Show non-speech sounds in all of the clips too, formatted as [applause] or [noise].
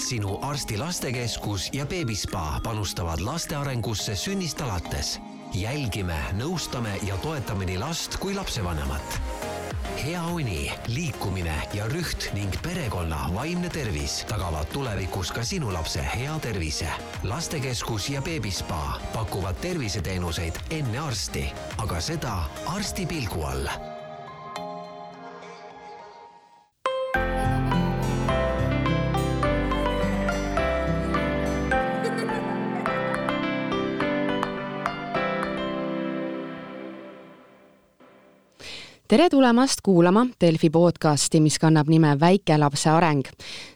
sinu arsti lastekeskus ja beebispa panustavad laste arengusse sünnist alates. jälgime, nõustame ja toetame nii last kui lapsevanemat. hea uni, liikumine ja rüht ning perekonna vaimne tervis tagavad tulevikus ka sinu lapse hea tervise. lastekeskus ja beebispa pakuvad terviseteenuseid enne arsti, aga seda arsti pilgu all tere tulemast kuulama Delfi podcasti, mis kannab nime Väikelapse areng.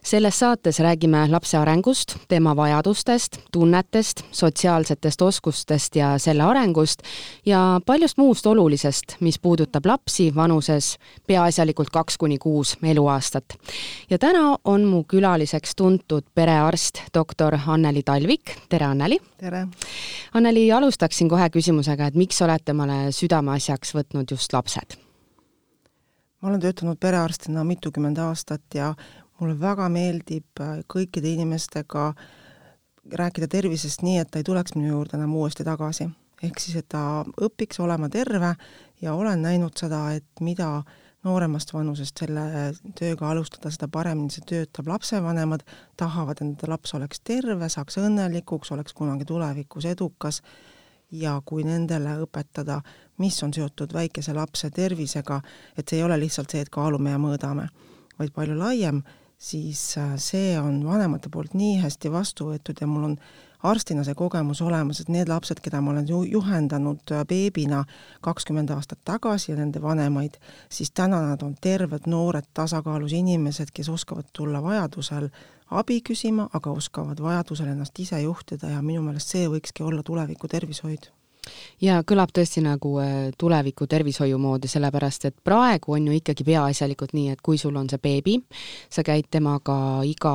selles saates räägime lapse arengust, tema vajadustest, tunnetest, sotsiaalsetest oskustest ja selle arengust ja paljust muust olulisest, mis puudutab lapsi vanuses peaasjalikult kaks kuni kuus eluaastat. ja täna on mu külaliseks tuntud perearst, doktor Anneli Talvik, tere Anneli! tere! Anneli, alustaksin kohe küsimusega, et miks olete omale südameasjaks võtnud just lapsed? Ma olen töötanud perearstina mitukümmend aastat ja mulle väga meeldib äh, kõikide inimestega rääkida tervisest nii, et ta ei tuleks minu juurde enam uuesti tagasi. ehk siis, et ta õpiks olema terve ja olen näinud seda, et mida nooremast vanusest selle tööga alustada, seda paremini see töötab, lapsevanemad tahavad, et nende laps oleks terve, saaks õnnelikuks, oleks kunagi tulevikus edukas ja kui nendele õpetada, mis on seotud väikese lapse tervisega, et see ei ole lihtsalt see, et kaalume ja mõõdame, vaid palju laiem, siis äh, see on vanemate poolt nii hästi vastu võetud ja mul on arstina see kogemus olemas, et need lapsed, keda ma olen ju juhendanud äh, beebina kakskümmend aastat tagasi ja nende vanemaid, siis täna nad on terved, noored, tasakaalus inimesed, kes oskavad tulla vajadusel abi küsima, aga oskavad vajadusel ennast ise juhtida ja minu meelest see võikski olla tuleviku tervishoid. Ja kõlab tõesti nagu äh, tuleviku tervishoiu moodi, sellepärast et praegu on ju ikkagi peaasjalikult nii, et kui sul on see beebi, sa käid temaga iga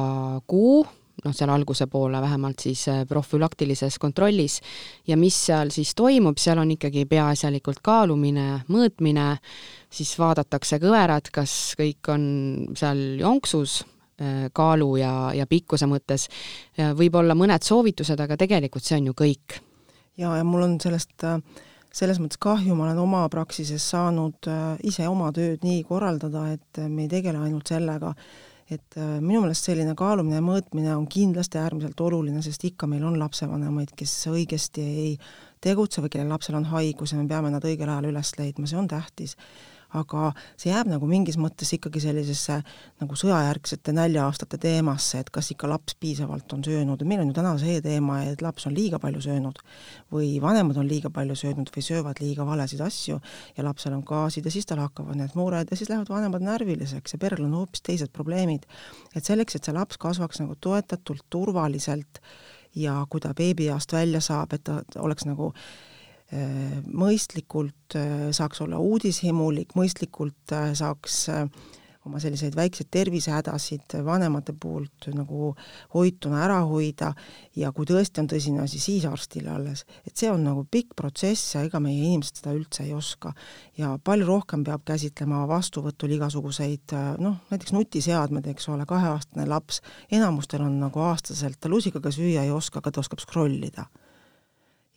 kuu, noh, seal alguse poole vähemalt siis äh, profülaktilises kontrollis ja mis seal siis toimub, seal on ikkagi peaasjalikult kaalumine, mõõtmine, siis vaadatakse kõverad, kas kõik on seal jonksus, kaalu ja, ja pikkuse mõttes, võib-olla mõned soovitused, aga tegelikult see on ju kõik. Ja, ja mul on sellest äh, selles mõttes kahju, ma olen oma praksises saanud äh, ise oma tööd nii korraldada, et me ei tegele ainult sellega, et äh, minu meelest selline kaalumine ja mõõtmine on kindlasti äärmiselt oluline, sest ikka meil on lapsevanemaid, kes õigesti ei tegutse või kellel lapsel on haigus ja me peame nad õigel ajal üles leidma, see on tähtis aga see jääb nagu mingis mõttes ikkagi sellisesse nagu sõjajärgsete nälja-aastate teemasse, et kas ikka laps piisavalt on söönud, meil on ju täna see teema, et laps on liiga palju söönud või vanemad on liiga palju söönud või söövad liiga valesid asju ja lapsel on gaasid ja siis tal hakkavad need mured ja siis lähevad vanemad närviliseks ja perel on hoopis teised probleemid. et selleks, et see laps kasvaks nagu toetatult, turvaliselt ja kui ta beebieast välja saab, et ta oleks nagu mõistlikult äh, saaks olla uudishimulik, mõistlikult äh, saaks oma selliseid väikseid tervisehädasid vanemate poolt nagu hoituna ära hoida ja kui tõesti on tõsine asi, siis arstile alles. et see on nagu pikk protsess ja ega meie inimesed seda üldse ei oska. ja palju rohkem peab käsitlema vastuvõtul igasuguseid noh, näiteks nutiseadmed, eks ole, kaheaastane laps, enamustel on nagu aastaselt, ta lusikaga süüa ei oska, aga ta oskab scroll ida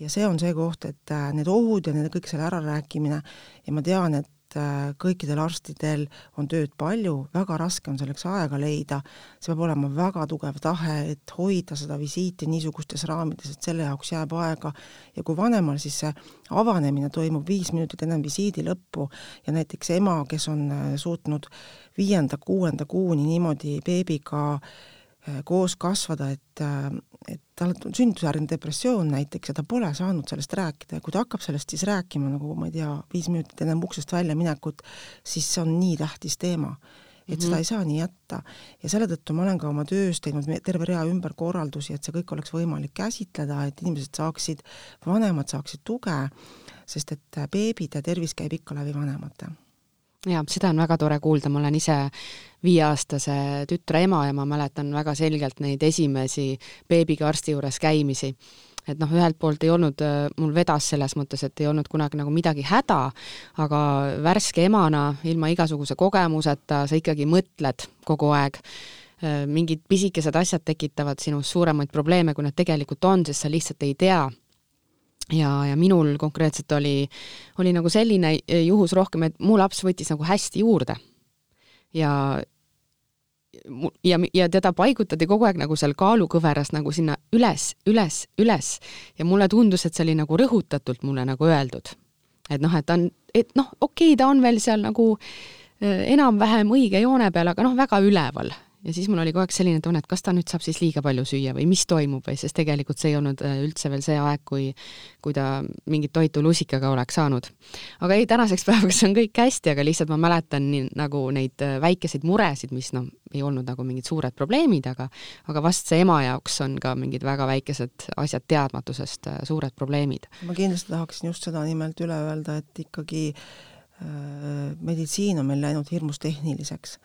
ja see on see koht, et äh, need ohud ja nende kõik selle ärarääkimine. Ja ma tean, et äh, kõikidel arstidel on tööd palju, väga raske on selleks aega leida, see peab olema väga tugev tahe, et hoida seda visiiti niisugustes raamides, et selle jaoks jääb aega. Ja kui vanemal siis see avanemine toimub viis minutit enne visiidi lõppu ja näiteks ema, kes on äh, suutnud viienda-kuuenda kuuni niimoodi beebiga koos kasvada, et et tal on sünnitusjärgne depressioon näiteks ja ta pole saanud sellest rääkida ja kui ta hakkab sellest siis rääkima, nagu ma ei tea, viis minutit enne uksest väljaminekut, siis see on nii tähtis teema. et mm -hmm. seda ei saa nii jätta. ja selle tõttu ma olen ka oma töös teinud terve rea ümberkorraldusi, et see kõik oleks võimalik käsitleda, et inimesed saaksid, vanemad saaksid tuge, sest et beebide tervis käib ikka läbi vanemate jaa, seda on väga tore kuulda, ma olen ise viieaastase tütre ema ja ma mäletan väga selgelt neid esimesi beebiga arsti juures käimisi. et noh, ühelt poolt ei olnud, mul vedas selles mõttes, et ei olnud kunagi nagu midagi häda, aga värske emana, ilma igasuguse kogemuseta, sa ikkagi mõtled kogu aeg äh, mingid pisikesed asjad tekitavad sinus suuremaid probleeme, kui nad tegelikult on, sest sa lihtsalt ei tea ja, ja minul konkreetselt oli, oli nagu selline juhus rohkem, et mu laps võttis nagu hästi juurde. ja ja, ja teda paigutati kogu aeg nagu seal kaalukõveras nagu sinna üles, üles, üles ja mulle tundus, et see oli nagu rõhutatult mulle nagu öeldud. et noh, et ta on, et noh, okei okay,, ta on veel seal nagu äh, enam-vähem õige joone peal, aga noh, väga üleval ja siis mul oli kogu aeg selline tunne, et kas ta nüüd saab siis liiga palju süüa või mis toimub või, sest tegelikult see ei olnud äh, üldse veel see aeg, kui, kui ta mingit toitu lusikaga oleks saanud. aga ei, tänaseks [laughs] päevaks on kõik hästi, aga lihtsalt ma mäletan nii, nagu neid äh, väikeseid muresid, mis noh, ei olnud nagu mingid suured probleemid, aga aga vast see ema jaoks on ka mingid väga väikesed asjad teadmatusest äh, suured probleemid. ma kindlasti tahaksin just seda nimelt üle öelda, et ikkagi äh, meditsiin on meil läinud hirmus tehniliseks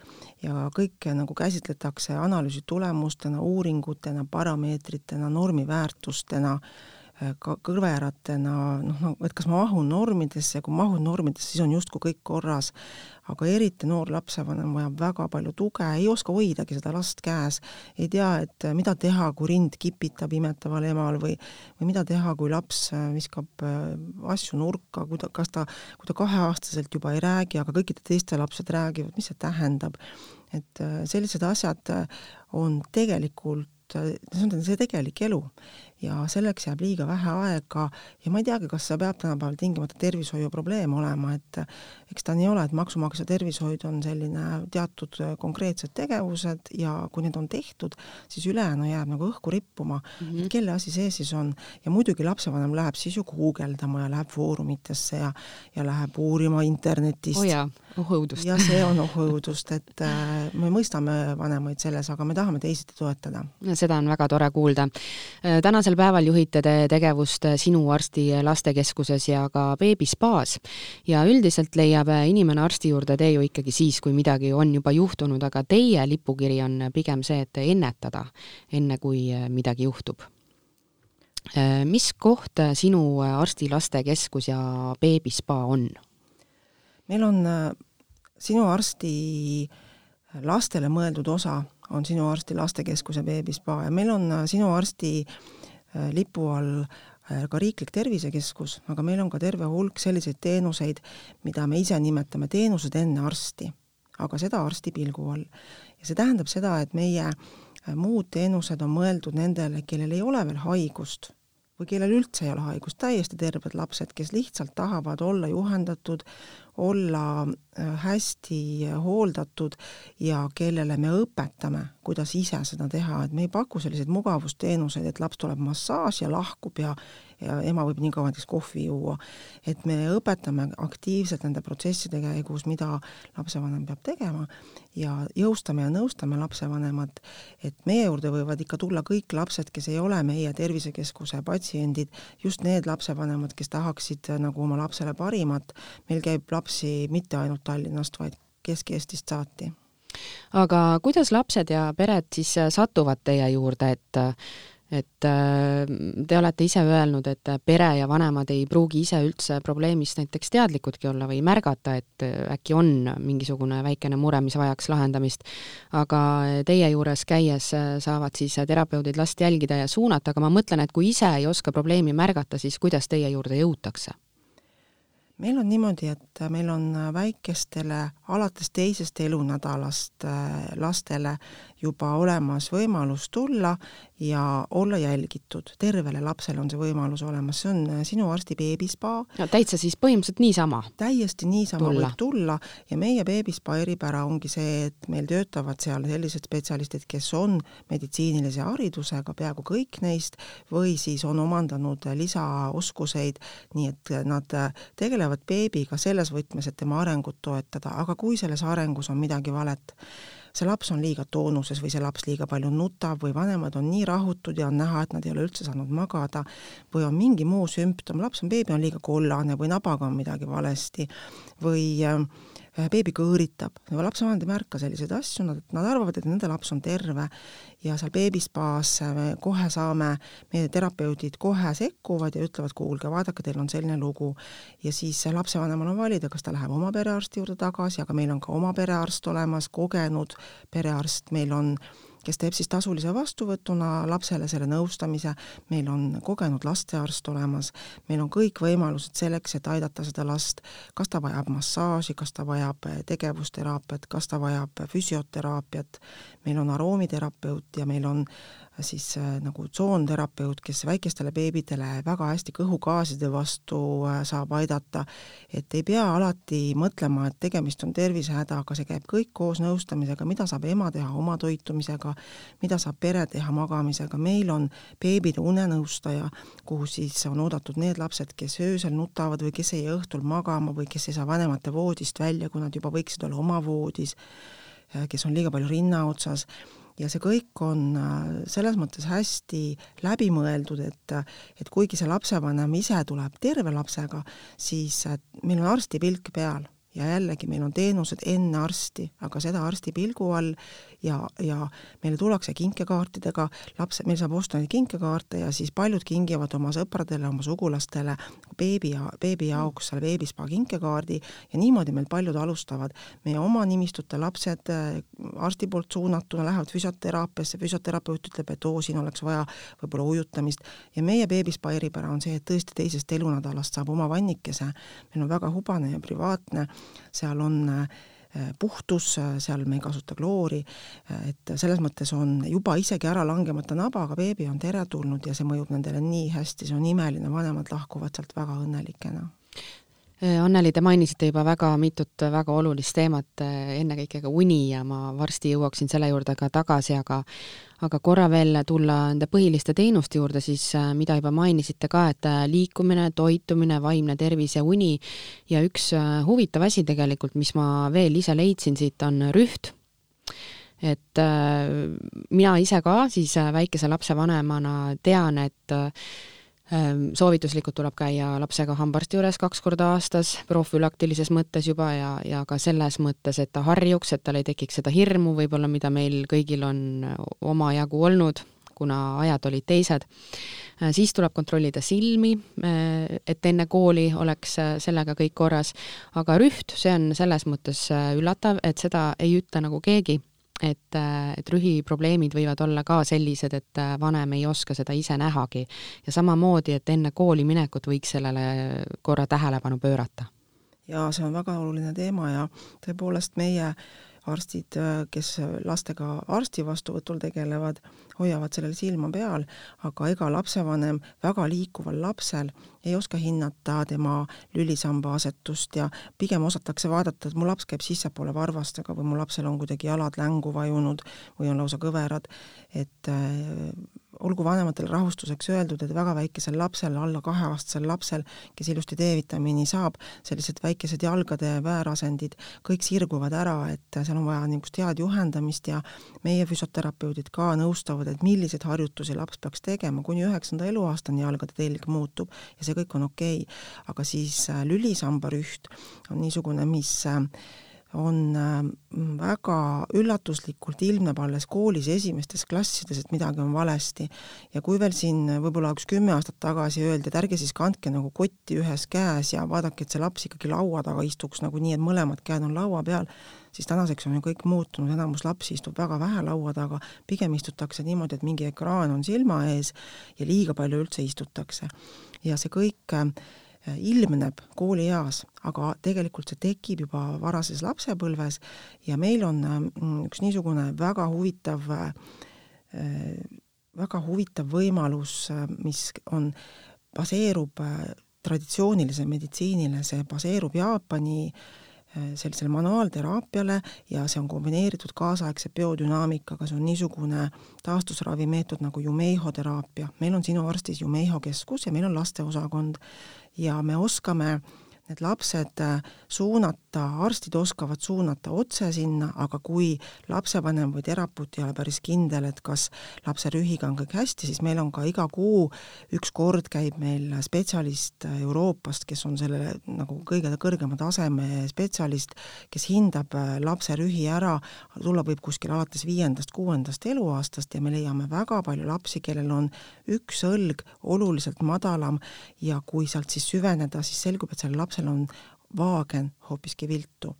ja kõike nagu käsitletakse analüüsi tulemustena, uuringutena, parameetritena, normiväärtustena Äh, ka kõveratena, noh, no et kas ma mahun normidesse kui mahun normidesse, siis on justkui kõik korras, aga eriti noor lapsevanem vajab väga palju tuge, ei oska hoidagi seda last käes, ei tea, et äh, mida teha, kui rind kipitab imetaval emal või või mida teha, kui laps äh, viskab asju nurka, kui ta, kas ta, kui ta kaheaastaselt juba ei räägi, aga kõikide teiste lapsed räägivad, mis see tähendab. et sellised asjad on tegelikult see on see tegelik elu ja selleks jääb liiga vähe aega ja ma ei teagi, kas see peab tänapäeval tingimata tervishoiuprobleem olema, et eks ta nii ole, et maksumaksja tervishoid on selline teatud konkreetsed tegevused ja kui need on tehtud, siis ülejäänu jääb nagu õhku rippuma mm, -hmm. et kelle asi see siis on. ja muidugi lapsevanem läheb siis ju guugeldama ja läheb foorumitesse ja, ja läheb uurima internetist. oh jaa, ohõudust. ja see on [laughs] ohõudust, et äh, me mõistame vanemaid selles, aga me tahame teisiti toetada. seda on väga tore kuulda. Äh, tänasel päeval juhite te tegevust Sinu arsti lastekeskuses ja ka beebispaas ja üldiselt leiab inimene arsti juurde tee ju ikkagi siis, kui midagi on juba juhtunud, aga teie lipukiri on pigem see, et ennetada, enne kui midagi juhtub. mis koht Sinu arsti lastekeskus ja beebispa on? meil on Sinu arsti lastele mõeldud osa on Sinu arsti lastekeskuse beebispa ja meil on Sinu arsti Äh, lipu all äh, ka riiklik tervisekeskus, aga meil on ka terve hulk selliseid teenuseid, mida me ise nimetame teenused enne arsti, aga seda arsti pilgu all. ja see tähendab seda, et meie äh, muud teenused on mõeldud nendele, kellel ei ole veel haigust või kellel üldse ei ole haigust, täiesti terved lapsed, kes lihtsalt tahavad olla juhendatud, olla hästi hooldatud ja kellele me õpetame kuidas ise seda teha, et me ei paku selliseid mugavusteenuseid, et laps tuleb massaaži ja lahkub ja ja ema võib nii kaua näiteks kohvi juua. et me õpetame aktiivselt nende protsesside käigus, mida lapsevanem peab tegema ja jõustame ja nõustame lapsevanemat, et meie juurde võivad ikka tulla kõik lapsed, kes ei ole meie tervisekeskuse patsiendid, just need lapsevanemad, kes tahaksid nagu oma lapsele parimat, meil käib lapsi mitte ainult Tallinnast, vaid Kesk-Eestist saati aga kuidas lapsed ja pered siis satuvad teie juurde, et et äh, te olete ise öelnud, et pere ja vanemad ei pruugi ise üldse probleemist näiteks teadlikudki olla või märgata, et äh, äkki on mingisugune väikene mure, mis vajaks lahendamist. aga teie juures käies saavad siis terapeudid last jälgida ja suunata, aga ma mõtlen, et kui ise ei oska probleemi märgata, siis kuidas teie juurde jõutakse? meil on niimoodi, et meil on väikestele alates teisest elunädalast lastele juba olemas võimalus tulla ja olla jälgitud. tervele lapsele on see võimalus olemas, see on äh, sinu arsti beebispa. no täitsa siis põhimõtteliselt niisama? täiesti niisama tulla. võib tulla ja meie beebispa eripära ongi see, et meil töötavad seal sellised spetsialistid, kes on meditsiinilise haridusega, peaaegu kõik neist, või siis on omandanud lisaoskuseid, nii et nad tegelevad beebiga selles võtmes, et tema arengut toetada, aga kui selles arengus on midagi valet, see laps on liiga toonuses või see laps liiga palju nutab või vanemad on nii rahutud ja on näha, et nad ei ole üldse saanud magada või on mingi muu sümptom, laps on, beebi on liiga kollane või nabaga on midagi valesti või Äh, beebi kõõritab, lapsevanemad ei märka selliseid asju, nad, nad arvavad, et nende laps on terve ja seal beebispaas me kohe saame, meie terapeudid kohe sekkuvad ja ütlevad, kuulge, vaadake, teil on selline lugu. ja siis lapsevanemal on valida, kas ta läheb oma perearsti juurde tagasi, aga meil on ka oma perearst olemas, kogenud perearst, meil on äh, kes teeb siis tasulise vastuvõtuna lapsele selle nõustamise, meil on kogenud lastearst olemas, meil on kõik võimalused selleks, et aidata seda last, kas ta vajab massaaži, kas ta vajab tegevusteraapiat, kas ta vajab füsioteraapiat, meil on aroomiterapeut ja meil on siis äh, nagu tsoonterapeut, kes väikestele beebidele väga hästi kõhugaaside vastu äh, saab aidata, et ei pea alati mõtlema, et tegemist on tervisehädaga, see käib kõik koos nõustamisega, mida saab ema teha oma toitumisega, mida saab pere teha magamisega, meil on beebide unenõustaja, kuhu siis on oodatud need lapsed, kes öösel nutavad või kes ei jää õhtul magama või kes ei saa vanemate voodist välja, kui nad juba võiksid olla oma voodis, äh, kes on liiga palju rinna otsas. Ja see kõik on äh, selles mõttes hästi läbimõeldud, et et kuigi see lapsevanem ise tuleb terve lapsega, siis äh, meil on arsti pilk peal. Ja jällegi meil on teenused enne arsti, aga seda arsti pilgu all ja, ja meile tullakse kinkekaartidega, laps, meil saab osta neid kinkekaarte ja siis paljud kingivad oma sõpradele, oma sugulastele beebi ja beebi jaoks selle beebispa kinkekaardi ja niimoodi meil paljud alustavad. meie oma nimistute lapsed äh, arsti poolt suunatuna lähevad füsioteraapiasse, füsioterapeut ütleb, et oo, siin oleks vaja võib-olla ujutamist. Ja meie beebispa eripära on see, et tõesti teisest elunädalast saab oma vannikese, meil on väga hubane ja privaatne. Seal on äh, puhtus, seal me ei kasuta kloori, et selles mõttes on juba isegi ära langemata nabaga beebi on teretulnud ja see mõjub nendele nii hästi, see on imeline, vanemad lahkuvad sealt väga õnnelikena. Anneli, te mainisite juba väga mitut väga olulist teemat, ennekõike ka uni ja ma varsti jõuaksin selle juurde ka tagasi, aga aga korra veel tulla nende põhiliste teenuste juurde, siis äh, mida juba mainisite ka, et äh, liikumine, toitumine, vaimne tervis ja uni. Ja üks äh, huvitav asi tegelikult, mis ma veel ise leidsin siit, on rüht. Et äh, mina ise ka siis väikese lapse vanemana tean, et äh, soovituslikult tuleb käia lapsega hambaarsti juures kaks korda aastas, profülaktilises mõttes juba ja, ja ka selles mõttes, et ta harjuks, et tal ei tekiks seda hirmu võib-olla, mida meil kõigil on omajagu olnud, kuna ajad olid teised. Ehm, siis tuleb kontrollida silmi, ehm, et enne kooli oleks sellega kõik korras, aga rüht, see on selles mõttes üllatav, et seda ei ütle nagu keegi et, et rühiprobleemid võivad olla ka sellised, et vanem ei oska seda ise nähagi. ja samamoodi, et enne kooli minekut võiks sellele korra tähelepanu pöörata. jaa, see on väga oluline teema ja tõepoolest meie arstid, kes lastega arsti vastuvõtul tegelevad, hoiavad sellel silma peal, aga ega lapsevanem väga liikuval lapsel ei oska hinnata tema lülisamba asetust ja pigem osatakse vaadata, et mu laps käib sissepoole varvastega või mu lapsel on kuidagi jalad längu vajunud või on lausa kõverad, et olgu vanematele rahustuseks öeldud, et väga väikesel lapsel, alla kaheaastasel lapsel, kes ilusti D-vitamiini saab, sellised väikesed jalgade väärasendid, kõik sirguvad ära, et seal on vaja niisugust head juhendamist ja meie füsioterapeudid ka nõustavad, et milliseid harjutusi laps peaks tegema, kuni üheksanda eluaastani jalgade telg muutub ja see kõik on okei. Okay.. aga siis äh, lülisambarüht on niisugune, mis äh, on ähm, väga üllatuslikult, ilmneb alles koolis esimestes klassides, et midagi on valesti. ja kui veel siin võib-olla üks kümme aastat tagasi öeldi, et ärge siis kandke nagu kotti ühes käes ja vaadake, et see laps ikkagi laua taga istuks nagu nii, et mõlemad käed on laua peal, siis tänaseks on ju kõik muutunud, enamus lapsi istub väga vähe laua taga, pigem istutakse niimoodi, et mingi ekraan on silma ees ja liiga palju üldse istutakse. ja see kõik äh, Äh, ilmneb koolieas, aga tegelikult see tekib juba varases lapsepõlves ja meil on mm, üks niisugune väga huvitav, äh, väga huvitav võimalus, äh, mis on, baseerub traditsioonilisele meditsiinile, see baseerub Jaapani sellisele manuaalteraapiale ja see on kombineeritud kaasaegse biodünaamikaga, see on niisugune taastusravimeetod nagu Jumeiho teraapia. meil on sinu arstis Jumeiho keskus ja meil on lasteosakond ja me oskame need lapsed äh, suunata, arstid oskavad suunata otse sinna, aga kui lapsevanem või terapeut ei ole päris kindel, et kas lapse rühiga on kõik hästi, siis meil on ka iga kuu üks kord käib meil spetsialist Euroopast, kes on selle nagu kõige kõrgema taseme spetsialist, kes hindab äh, lapse rühi ära, tulla võib kuskil alates viiendast-kuuendast eluaastast ja me leiame väga palju lapsi, kellel on üks õlg oluliselt madalam ja kui sealt siis süveneda, siis selgub, et sellel lapsel on vaagen hoopiski viltu.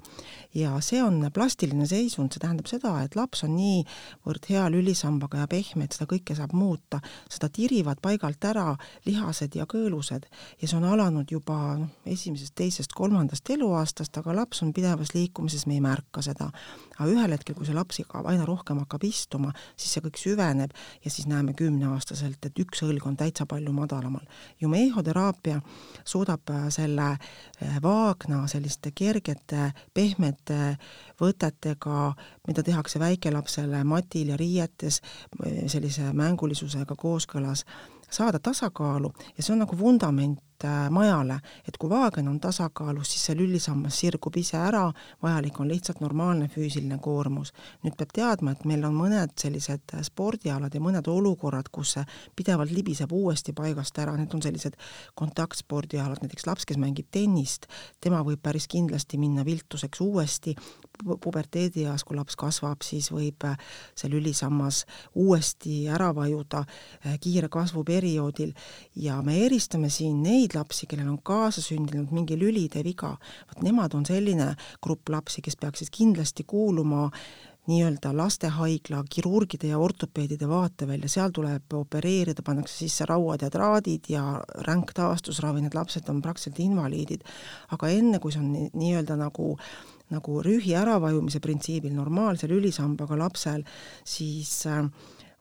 ja see on plastiline seisund, see tähendab seda, et laps on niivõrd hea lülisambaga ja pehme, et seda kõike saab muuta, seda tirivad paigalt ära lihased ja kõõlused ja see on alanud juba noh, esimesest, teisest, kolmandast eluaastast, aga laps on pidevas liikumises, me ei märka seda. aga ühel hetkel, kui see laps aina rohkem hakkab istuma, siis see kõik süveneb ja siis näeme kümneaastaselt, et üks õlg on täitsa palju madalamal. Jumeiho teraapia suudab äh, selle äh, vaagna selliste kergete, pehmete võtetega, mida tehakse väikelapsele matil ja riietes sellise mängulisusega kooskõlas, saada tasakaalu. Ja see on nagu vundament äh, majale, et kui vaagen on tasakaalus, siis see lüllisammas sirgub ise ära, vajalik on lihtsalt normaalne füüsiline koormus. nüüd peab teadma, et meil on mõned sellised äh, spordialad ja mõned olukorrad, kus see pidevalt libiseb uuesti paigast ära, need on sellised kontaktspordialad, näiteks laps, kes mängib tennist, tema võib päris kindlasti minna viltuseks uuesti, puberteedieas, kui laps kasvab, siis võib äh, see lülisammas uuesti ära vajuda kiire kasvu perioodil ja me eristame siin neid lapsi, kellel on kaasasündinud mingi lülide viga, vot nemad on selline grupp lapsi, kes peaksid kindlasti kuuluma nii-öelda lastehaigla kirurgide ja ortopeedide vaatevälja, seal tuleb opereerida, pannakse sisse rauad ja traadid ja ränk taastusravi, need lapsed on praktiliselt invaliidid. aga enne, kui see on nii-öelda nagu nagu rühi äravajumise printsiibil normaalsel ülisambaga lapsel, siis äh,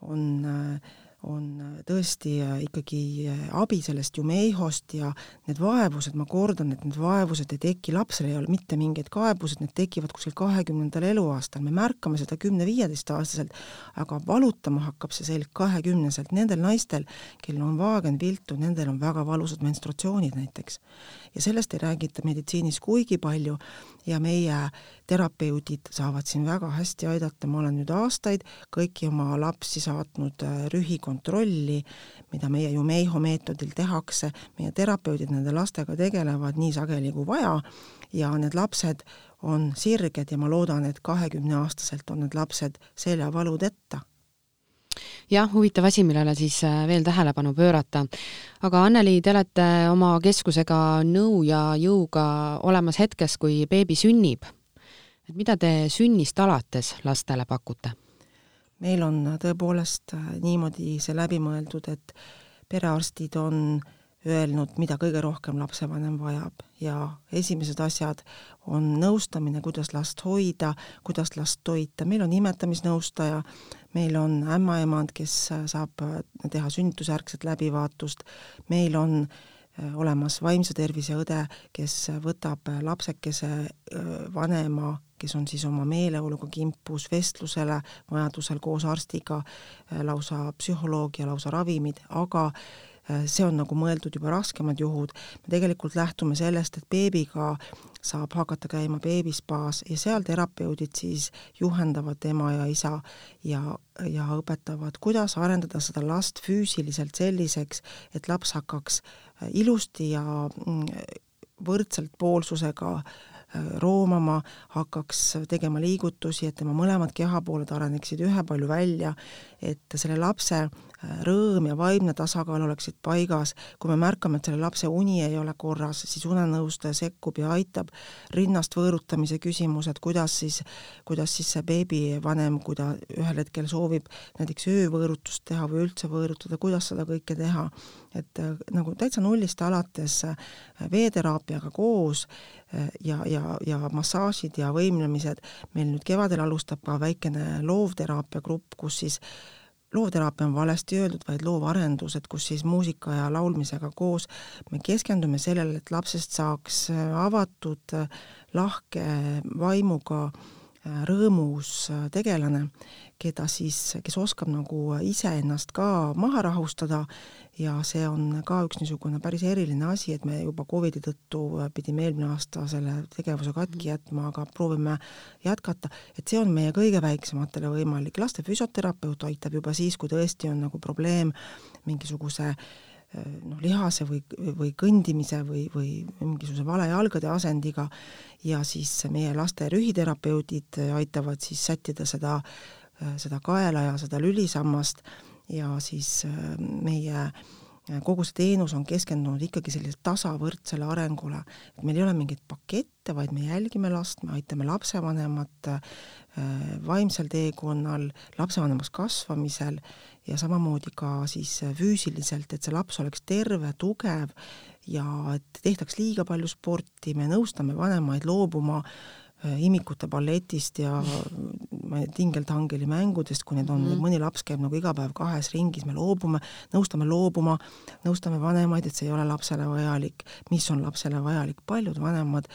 on äh, on äh, tõesti äh, ikkagi äh, abi sellest Jumeihost ja need vaevused, ma kordan, et need vaevused ei teki, lapsel ei ole mitte mingeid kaebused, need tekivad kuskil kahekümnendal eluaastal, me märkame seda kümne-viieteistaastaselt, aga valutama hakkab see selg kahekümneselt, nendel naistel, kellel on vaagen viltu, nendel on väga valusad menstratsioonid näiteks. ja sellest ei räägita meditsiinis kuigi palju ja meie terapeudid saavad siin väga hästi aidata, ma olen nüüd aastaid kõiki oma lapsi saatnud rühikontrolli kontrolli, mida meie ju Meiho meetodil tehakse, meie terapeudid nende lastega tegelevad nii sageli kui vaja ja need lapsed on sirged ja ma loodan, et kahekümneaastaselt on need lapsed seljavaludeta jah, huvitav asi, millele siis äh, veel tähelepanu pöörata. aga Anneli, te olete oma keskusega nõu ja jõuga olemas hetkes, kui beebi sünnib. et mida te sünnist alates lastele pakute? meil on tõepoolest äh, niimoodi see läbi mõeldud, et perearstid on öelnud, mida kõige rohkem lapsevanem vajab. Ja esimesed asjad on nõustamine, kuidas last hoida, kuidas last toita, meil on imetamisnõustaja, meil on ämmaemand, kes äh, saab äh, teha sünnitusjärgset läbivaatust, meil on olemas vaimse tervise õde, kes võtab lapsekese vanema kes on siis oma meeleoluga kimpus vestlusele, vajadusel koos arstiga äh, lausa psühholoogia, lausa ravimid, aga äh, see on nagu mõeldud juba raskemad juhud, me tegelikult lähtume sellest, et beebiga saab hakata käima beebispaas ja seal terapeudid siis juhendavad ema ja isa ja, ja õpetavad, kuidas arendada seda last füüsiliselt selliseks, et laps hakkaks äh, ilusti ja mm, võrdselt poolsusega roomama, hakkaks tegema liigutusi, et tema mõlemad kehapooled areneksid ühepalju välja, et selle lapse äh, rõõm ja vaimne tasakaal oleksid paigas, kui me märkame, et selle lapse uni ei ole korras, siis unenõustaja sekkub ja aitab rinnast võõrutamise küsimused, kuidas siis, kuidas siis see beebivanem, kui ta ühel hetkel soovib näiteks öövõõrutust teha või üldse võõrutada, kuidas seda kõike teha, et äh, nagu täitsa nullist alates äh, veeteraapiaga koos ja, ja, ja massaažid ja võimlemised, meil nüüd kevadel alustab ka väikene loovteraapia grupp, kus siis loovteraapia on valesti öeldud, vaid loovarendus, et kus siis muusika ja laulmisega koos me keskendume sellele, et lapsest saaks avatud, lahke vaimuga rõõmus tegelane, keda siis, kes oskab nagu iseennast ka maha rahustada ja see on ka üks niisugune päris eriline asi, et me juba Covidi tõttu pidime eelmine aasta selle tegevuse katki jätma, aga proovime jätkata, et see on meie kõige väiksematele võimalik, laste füsioterapeut aitab juba siis, kui tõesti on nagu probleem mingisuguse noh, lihase või, või kõndimise või, või mingisuguse vale jalgade asendiga. Ja siis meie laste rühiterapeudid aitavad siis sättida seda, seda kaela ja seda lülisammast. Ja siis äh, meie kogu see teenus on keskendunud ikkagi sellisele tasavõrdsele arengule, et meil ei ole mingeid pakette, vaid me jälgime last, me aitame lapsevanemat äh, vaimsel teekonnal, lapsevanemaks kasvamisel ja samamoodi ka siis füüsiliselt, et see laps oleks terve, tugev ja et tehtaks liiga palju sporti, me nõustame vanemaid loobuma äh, Äh, imikute balletist ja tingeltangeli mängudest, kui need on mm, mõni laps käib nagu iga päev kahes ringis, me loobume, nõustame loobuma, nõustame vanemaid, et see ei ole lapsele vajalik, mis on lapsele vajalik, paljud vanemad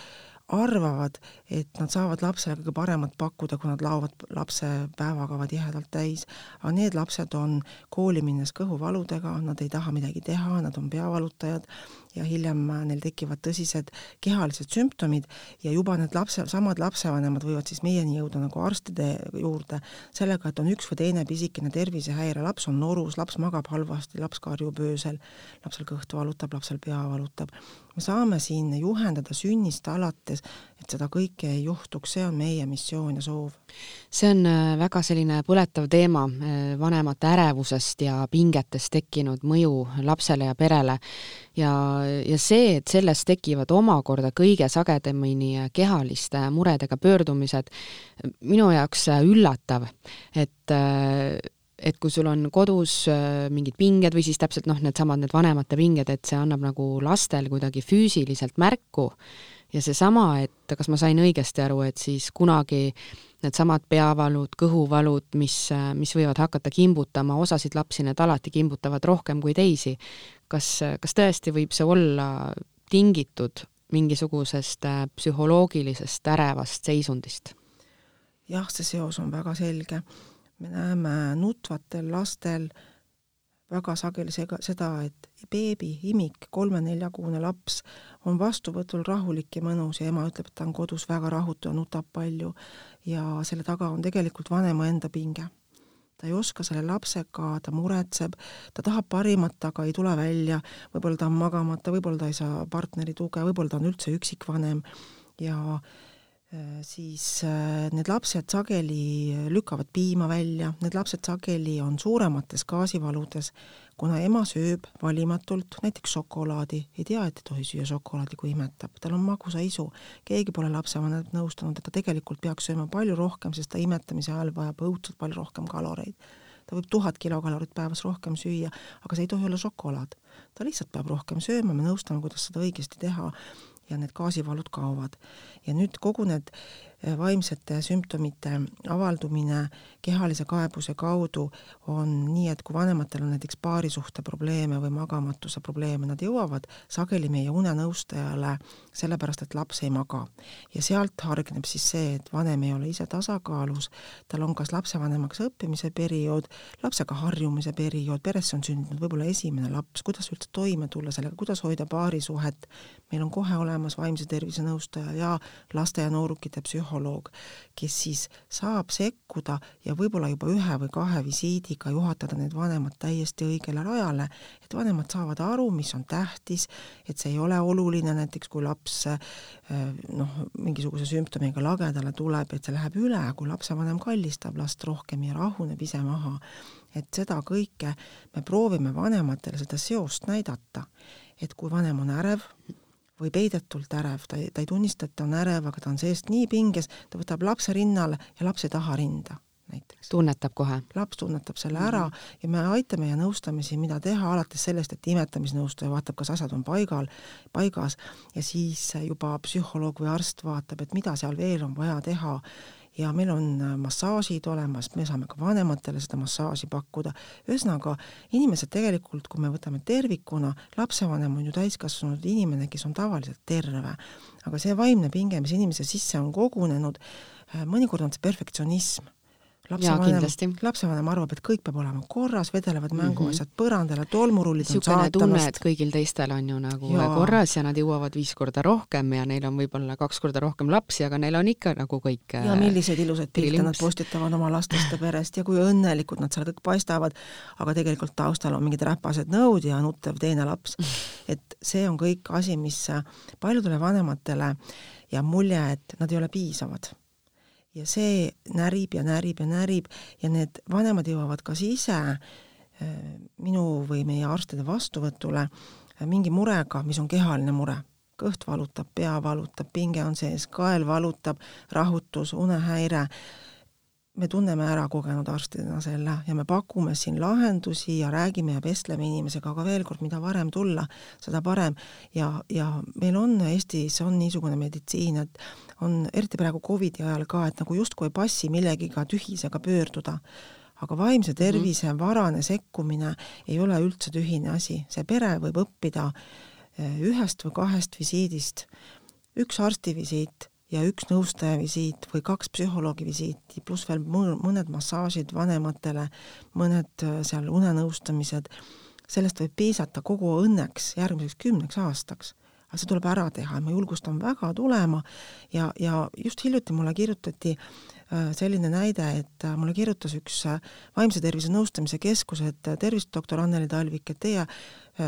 arvavad, et nad saavad lapsele kõige paremat pakkuda, kui nad laovad lapse päevakava tihedalt täis, aga need lapsed on kooli minnes kõhuvaludega, nad ei taha midagi teha, nad on peavalutajad ja hiljem neil tekivad tõsised kehalised sümptomid ja juba need lapse, samad lapsevanemad võivad siis meieni jõuda nagu arstide juurde sellega, et on üks või teine pisikene tervisehäire, laps on norus, laps magab halvasti, laps karjub öösel, lapsel kõht valutab, lapsel pea valutab. me saame siin juhendada sünnist alates, et seda kõike ei juhtuks, see on meie missioon ja soov. see on äh, väga selline põletav teema, äh, vanemate ärevusest ja pingetest tekkinud mõju lapsele ja perele ja, ja see, et sellest tekivad omakorda kõige sagedamini kehaliste muredega pöördumised, minu jaoks üllatav, et et kui sul on kodus mingid pinged või siis täpselt noh, needsamad need vanemate pinged, et see annab nagu lastel kuidagi füüsiliselt märku ja seesama, et kas ma sain õigesti aru, et siis kunagi needsamad peavalud, kõhuvalud, mis, mis võivad hakata kimbutama, osasid lapsi need alati kimbutavad rohkem kui teisi, kas, kas tõesti võib see olla tingitud mingisugusest äh, psühholoogilisest ärevast seisundist? jah, see seos on väga selge. me näeme nutvatel lastel väga sageli sega, seda, et beebi, imik, kolme-neljakuune laps on vastuvõtul rahulik ja mõnus ja ema ütleb, et ta on kodus väga rahutu ja nutab palju ja selle taga on tegelikult vanema enda pinge ta ei oska selle lapsega, ta muretseb, ta tahab parimat, aga ei tule välja, võib-olla ta on magamata, võib-olla ta ei saa partneri tuge, võib-olla ta on üldse üksikvanem. Ja äh, siis äh, need lapsed sageli lükkavad piima välja, need lapsed sageli on suuremates gaasivaludes, kuna ema sööb valimatult näiteks šokolaadi, ei tea, et ei tohi süüa šokolaadi, kui imetab, tal on magusaisu, keegi pole lapsevanemat nõustanud, et ta tegelikult peaks sööma palju rohkem, sest ta imetamise ajal vajab õudselt palju rohkem kaloreid. ta võib tuhat kilokalorit päevas rohkem süüa, aga see ei tohi olla šokolaad. ta lihtsalt peab rohkem sööma, me nõustame, kuidas seda õigesti teha ja need gaasivalud kaovad. ja nüüd kogu need vaimsete sümptomite avaldumine kehalise kaebuse kaudu on nii, et kui vanematel on näiteks paarisuhte probleeme või magamatuse probleeme, nad jõuavad sageli meie unenõustajale sellepärast, et laps ei maga. ja sealt hargneb siis see, et vanem ei ole ise tasakaalus, tal on kas lapsevanemaks õppimise periood, lapsega harjumise periood, peresse on sündinud võib-olla esimene laps, kuidas üldse toime tulla sellega, kuidas hoida paarisuhet, meil on kohe olemas vaimse tervise nõustaja ja laste ja noorukite psühholoog, psühholoog, kes siis saab sekkuda ja võib-olla juba ühe või kahe visiidiga juhatada need vanemad täiesti õigele rajale, et vanemad saavad aru, mis on tähtis, et see ei ole oluline, näiteks kui laps eh, noh, mingisuguse sümptomiga lagedale tuleb, et see läheb üle, kui lapsevanem kallistab last rohkem ja rahuneb ise maha. et seda kõike me proovime vanematele seda seost näidata, et kui vanem on ärev, või peidetult ärev, ta ei, ta ei tunnista, et ta on ärev, aga ta on seest nii pinges, ta võtab lapse rinnale ja laps ei taha rinda näiteks. tunnetab kohe? laps tunnetab selle ära mm -hmm. ja me aitame ja nõustame siin, mida teha, alates sellest, et imetamisnõustaja vaatab, kas asjad on paigal, paigas ja siis juba psühholoog või arst vaatab, et mida seal veel on vaja teha ja meil on äh, massaažid olemas, me saame ka vanematele seda massaaži pakkuda, ühesõnaga inimesed tegelikult, kui me võtame tervikuna, lapsevanem on ju täiskasvanud inimene, kes on tavaliselt terve, aga see vaimne pinge, mis inimese sisse on kogunenud, äh, mõnikord on see perfektsionism lapsevanem, lapsevanem arvab, et kõik peab olema korras, vedelevad mänguasjad mm -hmm. põrandale, tolmurullid on saatanast. tunne, et kõigil teistel on ju nagu ja. korras ja nad jõuavad viis korda rohkem ja neil on võib-olla kaks korda rohkem lapsi, aga neil on ikka nagu kõik ja milliseid ilusaid pilte nad postitavad oma lastest ja [laughs] perest ja kui õnnelikud nad seal kõik paistavad, aga tegelikult taustal on mingid räpased nõud ja nuttev teine laps. [laughs] et see on kõik asi, mis paljudele vanematele jääb mulje, et nad ei ole piisavad ja see närib ja närib ja närib ja need vanemad jõuavad kas ise minu või meie arstide vastuvõtule mingi murega, mis on kehaline mure, kõht valutab, pea valutab, pinge on sees, kael valutab, rahutus, unehäire, me tunneme ära kogenud arstidena selle ja me pakume siin lahendusi ja räägime ja vestleme inimesega, aga veel kord, mida varem tulla, seda parem. ja, ja meil on Eestis on niisugune meditsiin, et on eriti praegu Covidi ajal ka, et nagu justkui ei passi millegiga tühisega pöörduda. Aga vaimse mhm. tervise varane sekkumine ei ole üldse tühine asi, see pere võib õppida eh, ühest või kahest visiidist, üks arstivisiit ja üks nõustaja visiit või kaks psühholoogi visiiti, pluss veel mõned massaažid vanematele, mõned eh, seal unenõustamised, sellest võib piisata kogu õnneks järgmiseks kümneks aastaks aga see tuleb ära teha ja ma julgustan väga tulema. Ja, ja just hiljuti mulle kirjutati äh, selline näide, et äh, mulle kirjutas üks äh, vaimse tervise nõustamise keskus, et tervist, doktor Anneli Talvik, et teie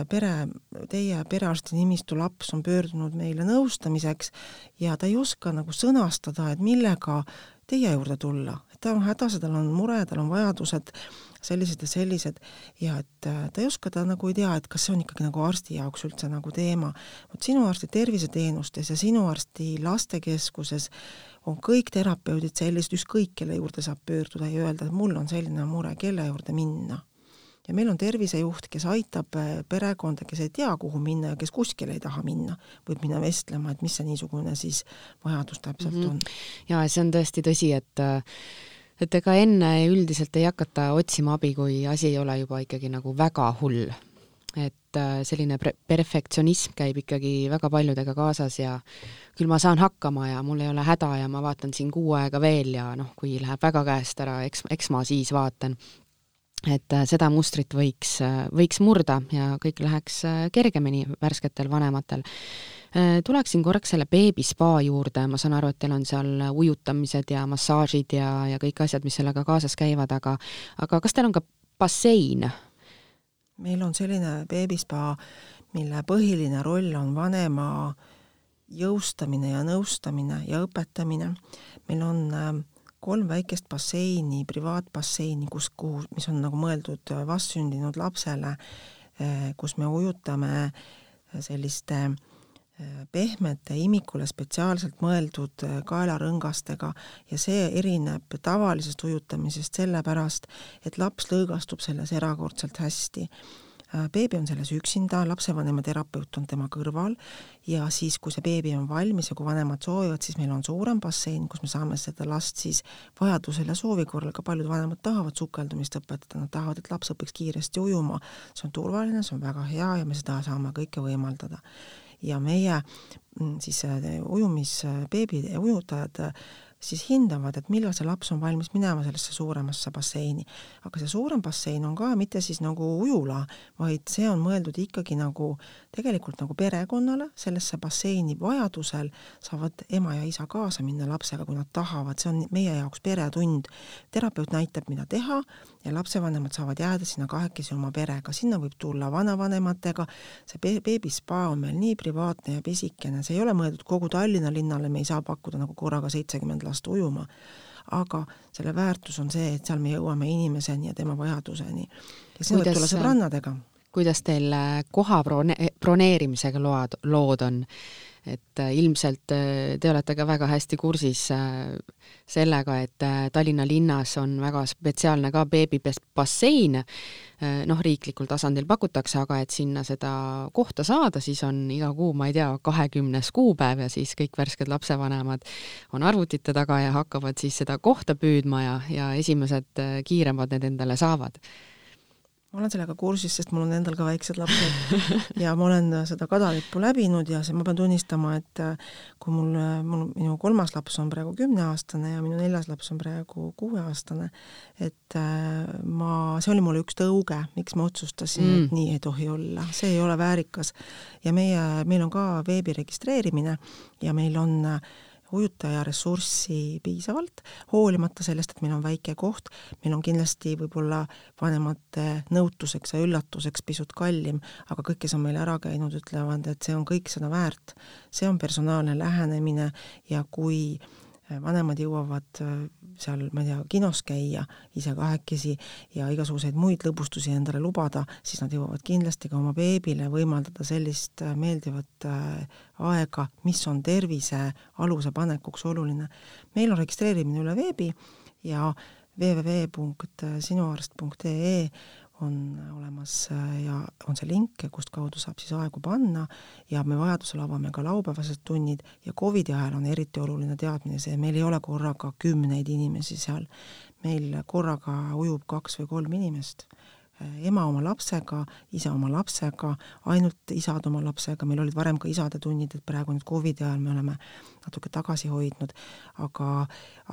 pere, teie perearsti nimistu laps on pöördunud meile nõustamiseks ja ta ei oska nagu sõnastada, et millega teie juurde tulla, et ta on hädas ja tal on mure, tal on vajadused sellised ja sellised ja et äh, ta ei oska, ta nagu ei tea, et kas see on ikkagi nagu arsti jaoks üldse nagu teema. vot sinu arsti terviseteenustes ja sinu arsti lastekeskuses on kõik terapeudid sellised, ükskõik kelle juurde saab pöörduda ja öelda, et mul on selline mure, kelle juurde minna ja meil on tervisejuht, kes aitab äh, perekonda, kes ei tea, kuhu minna ja kes kuskile ei taha minna, võib minna vestlema, et mis see niisugune siis vajadus täpselt mm -hmm. on. ja see on tõesti tõsi, et äh, et ega enne üldiselt ei hakata otsima abi, kui asi ei ole juba ikkagi nagu väga hull. et äh, selline perfektsionism käib ikkagi väga paljudega kaasas ja küll ma saan hakkama ja mul ei ole häda ja ma vaatan siin kuu aega veel ja noh, kui läheb väga käest ära, eks, eks ma siis vaatan et äh, seda mustrit võiks, äh, võiks murda ja kõik läheks kergemini värsketel vanematel tuleksin korraks selle beebispa juurde, ma saan aru, et teil on seal ujutamised ja massaažid ja, ja kõik asjad, mis sellega kaasas käivad, aga aga kas teil on ka bassein? meil on selline beebispa, mille põhiline roll on vanema jõustamine ja nõustamine ja õpetamine. meil on äh, kolm väikest basseini, privaatbasseini, kus, kuhu, mis on nagu mõeldud vastsündinud lapsele, äh, kus me ujutame selliste äh, pehmete imikule spetsiaalselt mõeldud äh, kaelarõngastega ja see erineb tavalisest ujutamisest sellepärast, et laps lõõgastub selles erakordselt hästi. Äh, beebi on selles üksinda, lapsevanema terapeut on tema kõrval ja siis, kui see beebi on valmis ja kui vanemad soovivad, siis meil on suurem bassein, kus me saame seda last siis vajadusel ja soovi korral, ka paljud vanemad tahavad sukeldumist õpetada, nad tahavad, et laps õpiks kiiresti ujuma. see on turvaline, see on väga hea ja me seda saame kõike võimaldada ja meie mm, siis äh, ujumisbeebi ujutajad siis hindavad, et millal see laps on valmis minema sellesse suuremasse basseini. aga see suurem bassein on ka mitte siis nagu ujula, vaid see on mõeldud ikkagi nagu tegelikult nagu perekonnale, sellesse basseini vajadusel saavad ema ja isa kaasa minna lapsega, kui nad tahavad, see on meie jaoks peretund. terapeut näitab, mida teha ja lapsevanemad saavad jääda sinna kahekesi oma perega, sinna võib tulla vanavanematega, see beebispa on meil nii privaatne ja pisikene, see ei ole mõeldud kogu Tallinna linnale, me ei saa pakkuda nagu korraga seitsekümmend last ujuma. aga selle väärtus on see, et seal me jõuame inimeseni ja tema vajaduseni. ja see võib tulla sõbrannadega. Kuidas teil äh, koha brone-, broneerimisega load, lood on? et äh, ilmselt äh, te olete ka väga hästi kursis sellega, et Tallinna linnas on väga spetsiaalne ka beebibassein, noh, riiklikul tasandil pakutakse, aga et sinna seda kohta saada, siis on iga kuu, ma ei tea, kahekümnes kuupäev ja siis kõik värsked lapsevanemad on arvutite taga ja hakkavad siis seda kohta püüdma ja, ja esimesed kiiremad need endale saavad ma olen sellega kursis, sest mul on endal ka väiksed lapsed ja ma olen seda kadalippu läbinud ja see, ma pean tunnistama, et äh, kui mul, äh, mul, minu kolmas laps on praegu kümneaastane ja minu neljas laps on praegu kuueaastane, et äh, ma, see oli mul üks tõuge, miks ma otsustasin mm., et nii ei tohi olla, see ei ole väärikas. ja meie, meil on ka veebi registreerimine ja meil on äh, ujutaja ressurssi piisavalt, hoolimata sellest, et meil on väike koht, meil on kindlasti võib-olla vanemate nõutuseks ja üllatuseks pisut kallim, aga kõik, kes on meil ära käinud, ütlevad, et see on kõik seda väärt. see on personaalne lähenemine ja kui vanemad jõuavad seal, ma ei tea, kinos käia ise kahekesi ja igasuguseid muid lõbustusi endale lubada, siis nad jõuavad kindlasti ka oma beebile võimaldada sellist meeldivat aega, mis on tervise aluse panekuks oluline. meil on registreerimine üle veebi ja www.sinuarst.ee on olemas äh, ja on see link, kustkaudu saab siis aegu panna. Ja me vajadusel avame ka laupäevased tunnid. Ja Covidi ajal on eriti oluline teadmine see, meil ei ole korraga kümneid inimesi seal, meil korraga ujub kaks või kolm inimest ema oma lapsega, isa oma lapsega, ainult isad oma lapsega, meil olid varem ka isade tunnid, et praegu nüüd Covidi ajal me oleme natuke tagasi hoidnud, aga,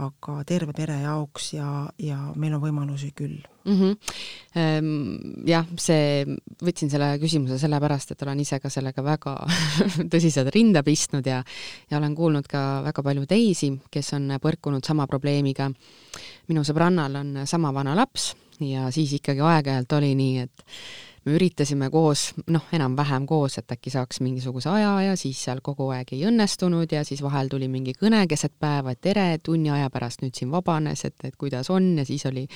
aga terve pere jaoks ja, ja meil on võimalusi küll mm. -hmm. Jah, see, võtsin selle küsimuse sellepärast, et olen ise ka sellega väga [laughs] tõsiselt rinda pistnud ja ja olen kuulnud ka väga palju teisi, kes on põrkunud sama probleemiga. minu sõbrannal on sama vana laps ja siis ikkagi aeg-ajalt oli nii, et me üritasime koos, noh, enam-vähem koos, et äkki saaks mingisuguse aja ja siis seal kogu aeg ei õnnestunud ja siis vahel tuli mingi kõne keset päeva, et tere, tunni aja pärast nüüd siin vabanes, et, et kuidas on ja siis oli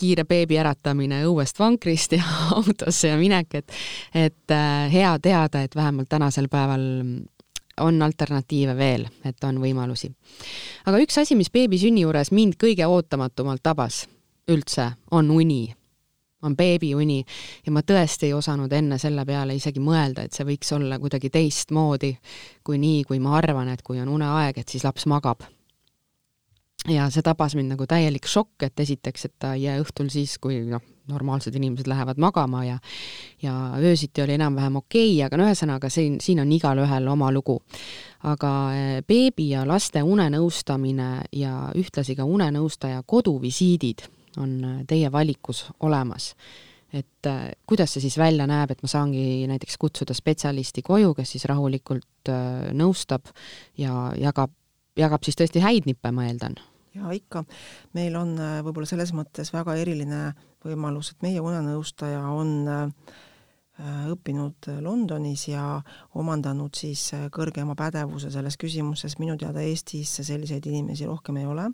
kiire beebi äratamine õuest vankrist ja [laughs] autosse ja minek, et et äh, hea teada, et vähemalt tänasel päeval on alternatiive veel, et on võimalusi. aga üks asi, mis beebi sünni juures mind kõige ootamatumalt tabas üldse on uni, on beebiuni ja ma tõesti ei osanud enne selle peale isegi mõelda, et see võiks olla kuidagi teistmoodi kui nii, kui ma arvan, et kui on uneaeg, et siis laps magab. ja see tabas mind nagu täielik šokk, et esiteks, et ta ei jää õhtul siis, kui noh, normaalsed inimesed lähevad magama ja ja öösiti oli enam-vähem okei okay,, aga no ühesõnaga siin, siin on igalühel oma lugu. aga eh, beebi ja laste unenõustamine ja ühtlasi ka unenõustaja koduvisiidid on äh, teie valikus olemas. et äh, kuidas see siis välja näeb, et ma saangi näiteks kutsuda spetsialisti koju, kes siis rahulikult äh, nõustab ja jagab, jagab siis tõesti häid nippe, ma eeldan? jaa, ikka. meil on võib-olla selles mõttes väga eriline võimalus, et meie unenõustaja on õppinud Londonis ja omandanud siis kõrgema pädevuse selles küsimuses, minu teada Eestis selliseid inimesi rohkem ei ole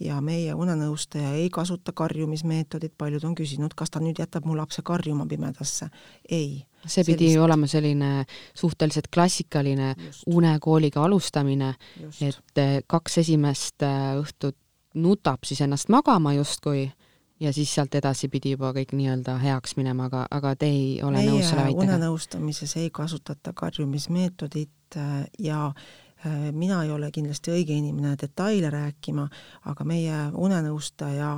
ja meie unenõustaja ei kasuta karjumismeetodit, paljud on küsinud, kas ta nüüd jätab mu lapse karjuma pimedasse. ei. see pidi sellist... olema selline suhteliselt klassikaline Just. unekooliga alustamine, et eh, kaks esimest eh, õhtut nutab siis ennast magama justkui ja siis sealt edasi pidi juba kõik nii-öelda heaks minema, aga, aga te ei ole meie nõus selle väitega? unenõustamises ei kasutata karjumismeetodit eh, ja mina ei ole kindlasti õige inimene detaile rääkima, aga meie unenõustaja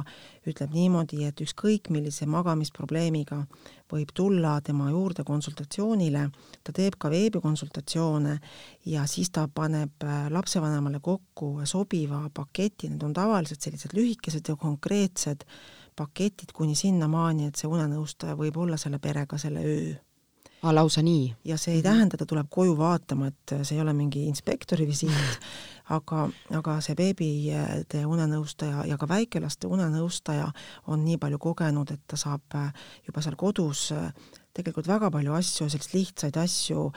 ütleb niimoodi, et ükskõik millise magamisprobleemiga võib tulla tema juurde konsultatsioonile, ta teeb ka veebikonsultatsioone ja siis ta paneb äh, lapsevanemale kokku sobiva paketi, need on tavaliselt sellised lühikesed ja konkreetsed paketid kuni sinnamaani, et see unenõustaja võib olla selle perega selle öö aa, lausa nii? ja see ei mhm. tähenda, ta tuleb koju vaatama, et see ei ole mingi inspektori visiit, aga, aga see beebide unenõustaja ja ka väikelaste unenõustaja on nii palju kogenud, et ta saab juba seal kodus tegelikult väga palju asju, selliseid lihtsaid asju,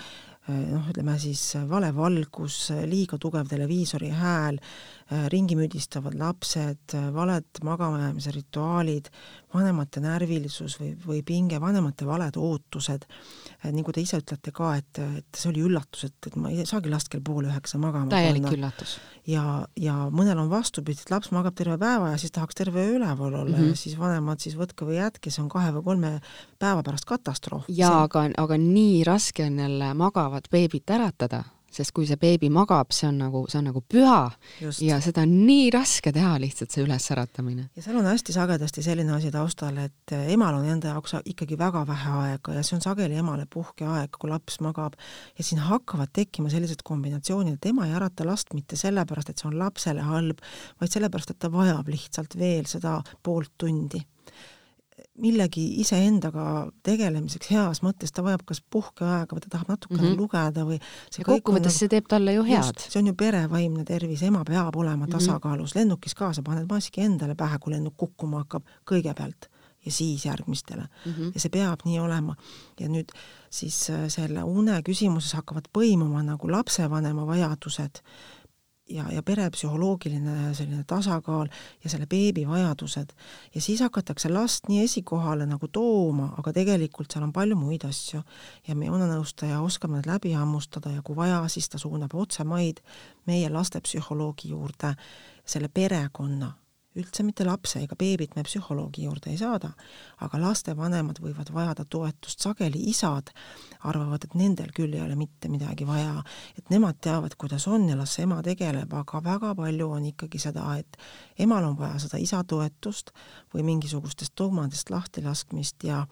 noh, ütleme siis vale valgus, liiga tugev televiisori hääl, ringi müdistavad lapsed, valed magamajäämise rituaalid, vanemate närvilisus või, või pinge, vanemate valed ootused, nagu te ise ütlete ka, et, et see oli üllatus, et, et ma ei saagi last kell pool üheksa magama täielik panna. üllatus. ja, ja mõnel on vastupidi, et laps magab terve päeva ja siis tahaks terve öö üleval olla mm -hmm. ja siis vanemad siis võtke või jätke, see on kahe või kolme päeva pärast katastroof. jaa, aga, aga nii raske on jälle magavat beebit äratada sest kui see beebi magab, see on nagu, see on nagu püha Just. ja seda on nii raske teha lihtsalt, see ülesäratamine. ja seal on hästi sagedasti selline asi taustal, et emal on enda jaoks ikkagi väga vähe aega ja see on sageli emale puhkeaeg, kui laps magab ja siin hakkavad tekkima sellised kombinatsioonid, et ema ei ärata last mitte sellepärast, et see on lapsele halb, vaid sellepärast, et ta vajab lihtsalt veel seda poolt tundi millegi iseendaga tegelemiseks heas mõttes, ta vajab kas puhkeaega või ta tahab natukene mm -hmm. lugeda või ja kokkuvõttes see teeb talle ju head. see on ju pere vaimne tervis, ema peab olema mhm. tasakaalus mm, -hmm. lennukis ka sa paned maski endale pähe, kui lennuk kukkuma hakkab, kõigepealt ja siis järgmistele mm. -hmm. ja see peab nii olema. ja nüüd siis äh, selle une küsimuses hakkavad põimuma nagu lapsevanema vajadused ja, ja pere psühholoogiline selline tasakaal ja selle beebi vajadused. ja siis hakatakse last nii esikohale nagu tooma, aga tegelikult seal on palju muid asju. ja meie unenõustaja oskab need läbi hammustada ja kui vaja, siis ta suunab otsemaid meie lastepsühholoogi juurde selle perekonna üldse mitte lapse ega beebit me psühholoogi juurde ei saada, aga lastevanemad võivad vajada toetust, sageli isad arvavad, et nendel küll ei ole mitte midagi vaja, et nemad teavad, kuidas on ja las ema tegeleb, aga väga palju on ikkagi seda, et emal on vaja seda isa toetust või mingisugustest dogmadest lahtilaskmist ja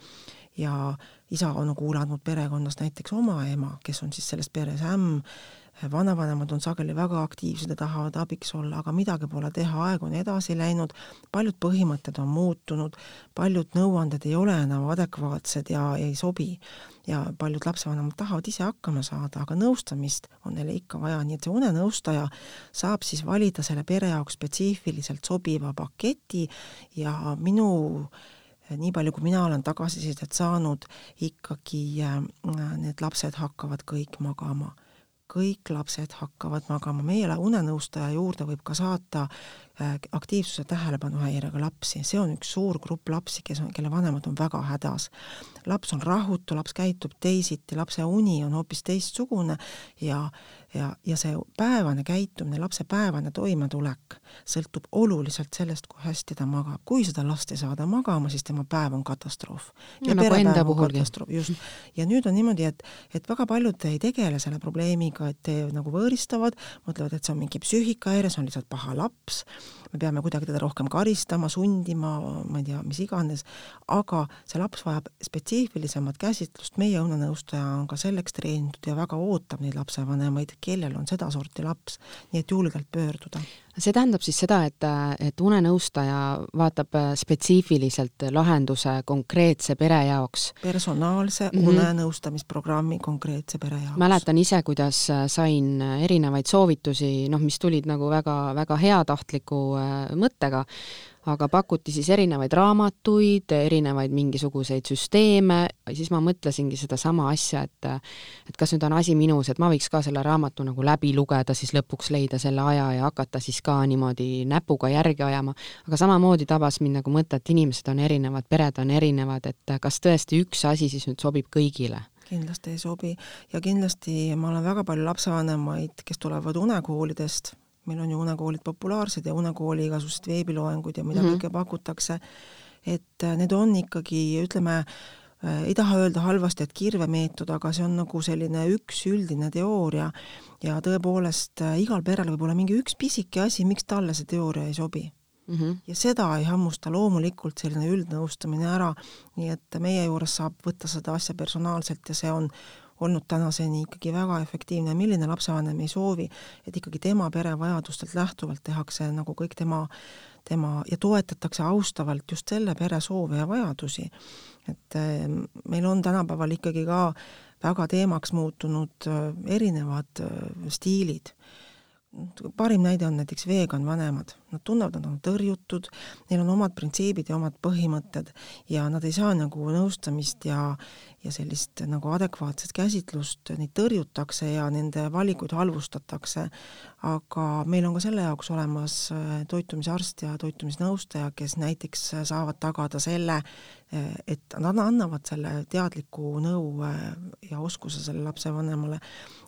ja isa on kuulanud perekonnas näiteks oma ema, kes on siis selles peres ämm, vanavanemad on sageli väga aktiivsed ja tahavad abiks olla, aga midagi pole teha, aeg on edasi läinud, paljud põhimõtted on muutunud, paljud nõuanded ei ole enam adekvaatsed ja ei sobi. ja paljud lapsevanemad tahavad ise hakkama saada, aga nõustamist on neile ikka vaja, nii et see unenõustaja saab siis valida selle pere jaoks spetsiifiliselt sobiva paketi ja minu nii palju, kui mina olen tagasisidet saanud, ikkagi äh, need lapsed hakkavad kõik magama kõik lapsed hakkavad magama, meie unenõustaja juurde võib ka saata aktiivsuse tähelepanuhäirega lapsi, see on üks suur grupp lapsi, kes on, kelle vanemad on väga hädas. laps on rahutu, laps käitub teisiti, lapse uni on hoopis teistsugune ja ja, ja see päevane käitumine, lapse päevane toimetulek sõltub oluliselt sellest, kui hästi ta magab. kui seda last ei saada magama, siis tema päev on katastroof. ja nagu enda puhulgi. just. ja nüüd on niimoodi, et, et väga paljud ei tegele selle probleemiga, et nagu võõristavad, mõtlevad, et see on mingi psüühikahäire, see on lihtsalt paha laps me peame kuidagi teda rohkem karistama, sundima, ma ei tea, mis iganes, aga see laps vajab spetsiifilisemat käsitlust, meie õunenõustaja on ka selleks treenitud ja väga ootab neid lapsevanemaid, kellel on sedasorti laps, nii et julgelt pöörduda see tähendab siis seda, et, et unenõustaja vaatab spetsiifiliselt lahenduse konkreetse pere jaoks? personaalse mm -hmm. unenõustamisprogrammi konkreetse pere jaoks. mäletan ise, kuidas sain erinevaid soovitusi, noh, mis tulid nagu väga, väga heatahtliku äh, mõttega, aga pakuti siis erinevaid raamatuid, erinevaid mingisuguseid süsteeme, siis ma mõtlesingi sedasama asja, et et kas nüüd on asi minus, et ma võiks ka selle raamatu nagu läbi lugeda, siis lõpuks leida selle aja ja hakata siis ka niimoodi näpuga järgi ajama, aga samamoodi tabas mind nagu mõte, et inimesed on erinevad, pered on erinevad, et kas tõesti üks asi siis nüüd sobib kõigile? Kindlasti ei sobi. Ja kindlasti ma olen väga palju lapsevanemaid, kes tulevad unekoolidest meil on ju unekoolid populaarsed ja unekooli igasugused veebiloengud ja mida mm -hmm. kõike pakutakse, et äh, need on ikkagi, ütleme, äh, ei taha öelda halvasti, et kirvemeetod, aga see on nagu selline üks üldine teooria ja tõepoolest äh, igal perel võib olla mingi üks pisike asi, miks talle see teooria ei sobi mm. -hmm. ja seda ei hammusta loomulikult selline üldnõustamine ära, nii et meie juures saab võtta seda asja personaalselt ja see on olnud tänaseni ikkagi väga efektiivne, milline lapsevanem ei soovi, et ikkagi tema pere vajadustelt lähtuvalt tehakse nagu kõik tema, tema ja toetatakse austavalt just selle pere soove ja vajadusi. et eh, meil on tänapäeval ikkagi ka väga teemaks muutunud eh, erinevad eh, stiilid parim näide on näiteks vegan vanemad, nad tunnevad, nad on tõrjutud, neil on omad printsiibid ja omad põhimõtted ja nad ei saa nagu nõustamist ja, ja sellist nagu adekvaatset käsitlust, neid tõrjutakse ja nende valikuid halvustatakse, aga meil on ka selle jaoks olemas äh, toitumisarst ja toitumisnõustaja, kes näiteks saavad tagada selle, äh, et nad annavad selle teadliku nõu äh, ja oskuse sellele lapsevanemale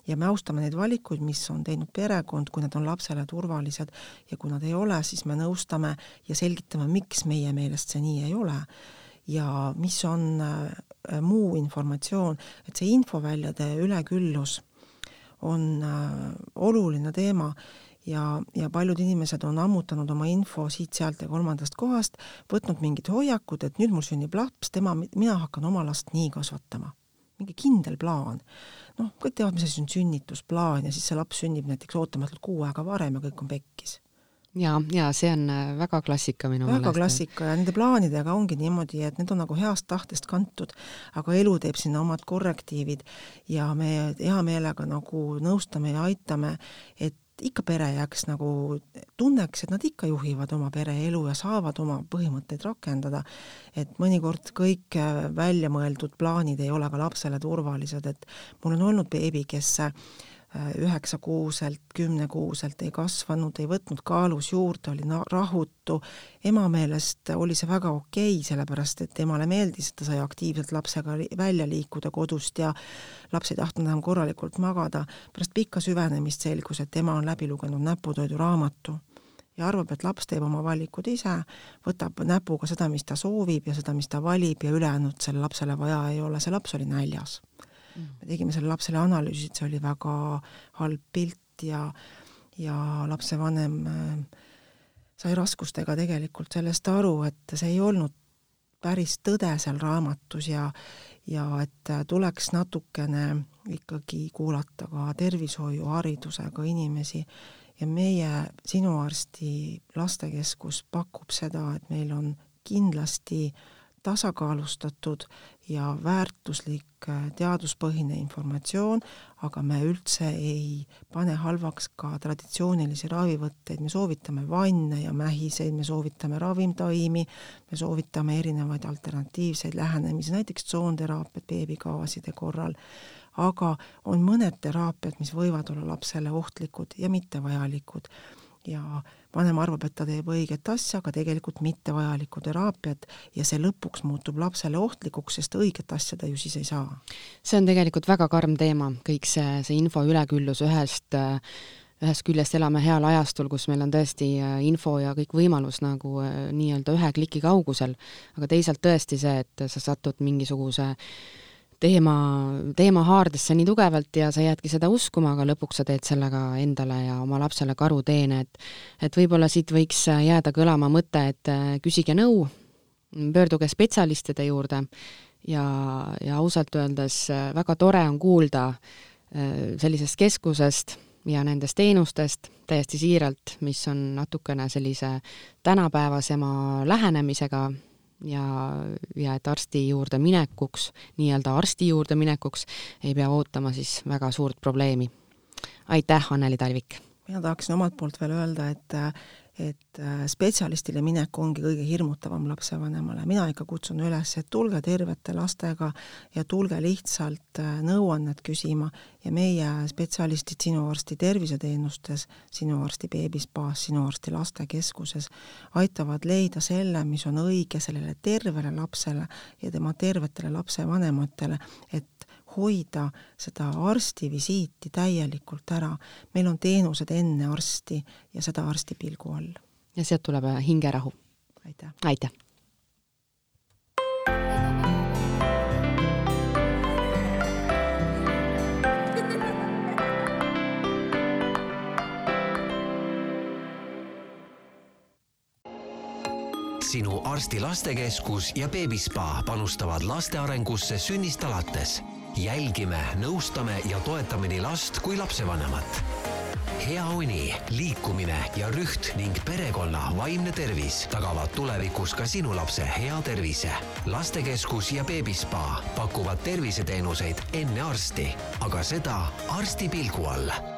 ja me austame neid valikuid, mis on teinud perekond, kui need on lapsele turvalised ja kui nad ei ole, siis me nõustame ja selgitame, miks meie meelest see nii ei ole ja mis on äh, muu informatsioon, et see infoväljade üleküllus on äh, oluline teema ja, ja paljud inimesed on ammutanud oma info siit-sealt ja kolmandast kohast, võtnud mingid hoiakud, et nüüd mul sünnib laps, tema, mina hakkan oma last nii kasvatama. mingi kindel plaan. Noh, kõik teavad, mis asi on sünnitusplaan ja siis see laps sünnib näiteks ootamatult kuu aega varem ja kõik on pekkis ja, ja see on äh, väga klassika minu meelest. väga klassika ja nende plaanidega ongi niimoodi, et need on nagu heast tahtest kantud, aga elu teeb sinna omad korrektiivid ja me hea meelega nagu nõustame ja aitame, et ikka pere jääks nagu, tunneks, et nad ikka juhivad oma pereelu ja saavad oma põhimõtteid rakendada. et mõnikord kõik äh, väljamõeldud plaanid ei ole ka lapsele turvalised, et mul on olnud beebi, kes üheksakuuselt, kümnekuuselt ei kasvanud, ei võtnud kaalus juurde, oli rahutu, ema meelest oli see väga okei sellepärast et emale meeldis, et ta sai aktiivselt lapsega välja liikuda kodust ja laps ei tahtnud enam korralikult magada, pärast pikka süvenemist selgus, et ema on läbi lugenud näputoiduraamatu ja arvab, et laps teeb oma valikud ise, võtab näpuga seda, mis ta soovib ja seda, mis ta valib ja ülejäänud sellele lapsele vaja ei ole, see laps oli näljas. Me tegime sellele lapsele analüüsid, see oli väga halb pilt ja, ja lapsevanem äh, sai raskustega tegelikult sellest aru, et see ei olnud päris tõde seal raamatus ja ja et tuleks natukene ikkagi kuulata ka tervishoiuharidusega inimesi. Ja meie, sinu arsti lastekeskus pakub seda, et meil on kindlasti tasakaalustatud ja väärtuslik äh, teaduspõhine informatsioon, aga me üldse ei pane halvaks ka traditsioonilisi ravivõtteid, me soovitame vanne ja mähiseid, me soovitame ravimtaimi, me soovitame erinevaid alternatiivseid lähenemisi, näiteks tsoonteraapiat beebikaaside korral, aga on mõned teraapiad, mis võivad olla lapsele ohtlikud ja mittevajalikud. ja vanem arvab, et ta teeb õiget asja, aga tegelikult mittevajalikku teraapiat ja see lõpuks muutub lapsele ohtlikuks, sest õiget asja ta ju siis ei saa. see on tegelikult väga karm teema, kõik see, see info üleküllus ühest ühest küljest elame heal ajastul, kus meil on tõesti äh, info ja kõik võimalus nagu äh, nii-öelda ühe kliki kaugusel, aga teisalt tõesti see, et sa satud mingisuguse äh, teema, teema haardesse nii tugevalt ja sa jäädki seda uskuma, aga lõpuks sa teed sellega endale ja oma lapsele karuteene, et et võib-olla siit võiks jääda kõlama mõte, et äh, küsige nõu, pöörduge spetsialistide juurde ja, ja ausalt öeldes äh, väga tore on kuulda äh, sellisest keskusest ja nendest teenustest täiesti siiralt, mis on natukene sellise tänapäevasema lähenemisega ja, ja et arsti juurde minekuks, nii-öelda arsti juurde minekuks, ei pea ootama siis väga suurt probleemi. aitäh, Anneli Talvik! mina tahaksin omalt poolt veel öelda, et et äh, spetsialistile minek ongi kõige hirmutavam lapsevanemale, mina ikka kutsun üles, et tulge tervete lastega ja tulge lihtsalt äh, nõuannet küsima ja meie spetsialistid sinu arsti terviseteenustes, sinu arsti beebispaas, sinu arsti lastekeskuses aitavad leida selle, mis on õige sellele tervele lapsele ja tema tervetele lapsevanematele, et hoida seda arstivisiiti täielikult ära. meil on teenused enne arsti ja seda arsti pilgu all. ja sealt tuleb hingerahu. aitäh! aitäh! sinu arsti lastekeskus ja beebispa panustavad laste arengusse sünnist alates jälgime, nõustame ja toetame nii last kui lapsevanemat. hea uni, liikumine ja rüht ning perekonna vaimne tervis tagavad tulevikus ka sinu lapse hea tervise. lastekeskus ja beebispa pakuvad terviseteenuseid enne arsti, aga seda arsti pilgu all